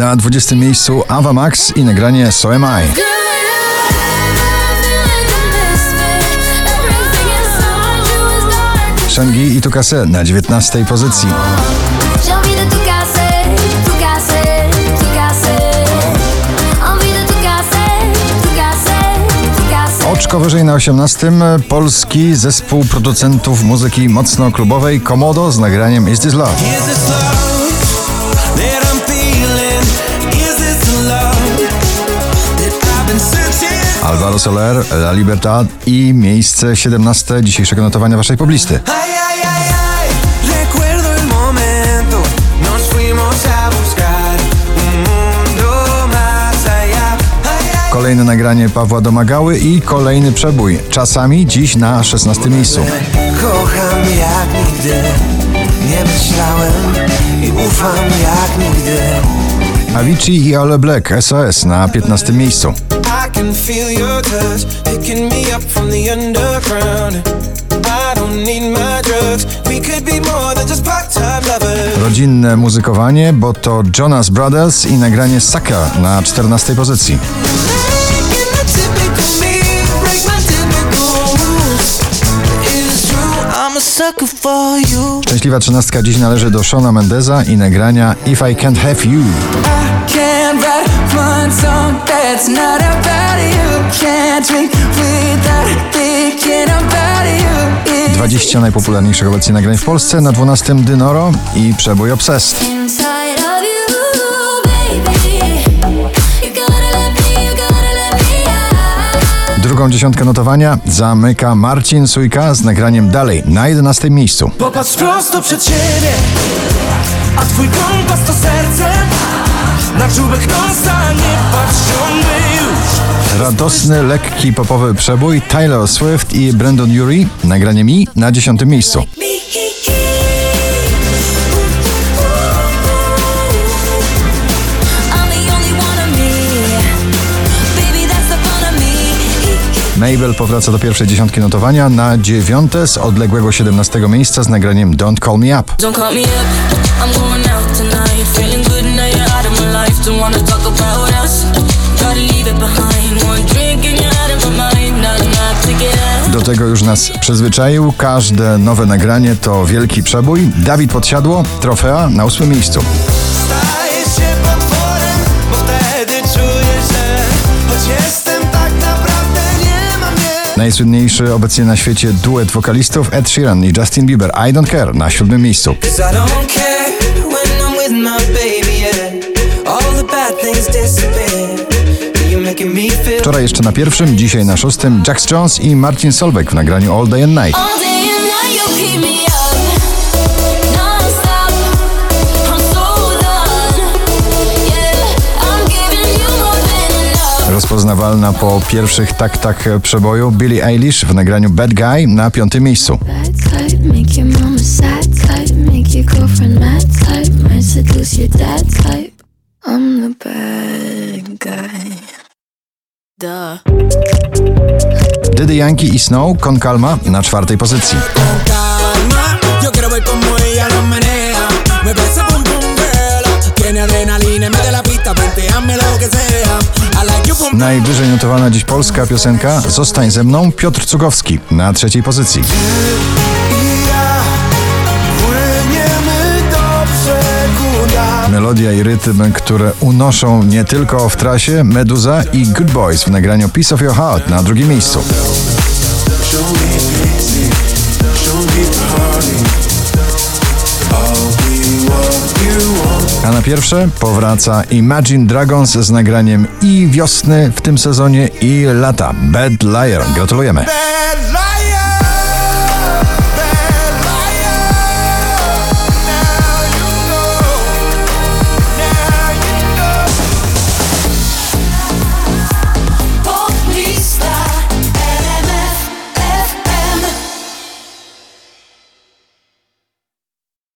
Na 20 miejscu Ava Max i nagranie So Am I. Shangi i Tukase na 19 pozycji. Oczko wyżej na 18 polski zespół producentów muzyki mocno klubowej Komodo z nagraniem Is This Love. Alvaro Soler, La Libertad i miejsce 17 dzisiejszego notowania waszej poblisty. Kolejne nagranie Pawła Domagały i kolejny przebój. Czasami dziś na 16 miejscu. Kocham jak nigdy. Nie myślałem i ufam jak nigdy. Avicii i Ole Black SOS na 15 miejscu. I can feel your touch picking me up from the underground. I don't need my drugs. We could be more than just part-time lovers. Rodzinne muzykowanie, bo to Jonas Brothers i nagranie Sucker na 14 pozycji. Szczęśliwa trzynastka dziś należy do Shona Mendeza i nagrania If I Can't Have You. I can't write one 20 najpopularniejszych obecnie nagrań w Polsce, na 12 Dynoro i przebój Obsessed. Drugą dziesiątkę notowania zamyka Marcin Sujka z nagraniem Dalej na 11 miejscu. Popatrz prosto przed siebie, a twój kompas to serce. Na czubek nosa nie patrz. Radosny, lekki popowy przebój. Taylor Swift i Brandon Urie, nagranie Mi na 10 miejscu. Mabel powraca do pierwszej dziesiątki notowania na dziewiąte z odległego 17 miejsca z nagraniem Don't Call Me Up. Don't Do tego już nas przyzwyczaił. Każde nowe nagranie to wielki przebój. Dawid Podsiadło, trofea na ósmym miejscu. Staję się potworem, bo wtedy czuję, że choć jestem tak naprawdę nie mam mnie. Najsłynniejszy obecnie na świecie duet wokalistów Ed Sheeran i Justin Bieber I Don't Care na siódmym miejscu. Cause I Wczoraj jeszcze na pierwszym, dzisiaj na szóstym Jax Jones i Martin Solveig w nagraniu All Day and Night. Rozpoznawalna po pierwszych taktach przeboju Billie Eilish w nagraniu Bad Guy na piątym miejscu. I'm the bad guy. Dydy Yankee i Snow Con Calma na czwartej pozycji. Najwyżej notowana dziś polska piosenka. Zostań ze mną Piotr Cugowski na trzeciej pozycji. Melodia i rytm, które unoszą nie tylko w trasie Meduza i Good Boys w nagraniu Piece of Your Heart na drugim miejscu. A na pierwsze powraca Imagine Dragons z nagraniem i wiosny w tym sezonie i lata. Bad Liar. Gratulujemy.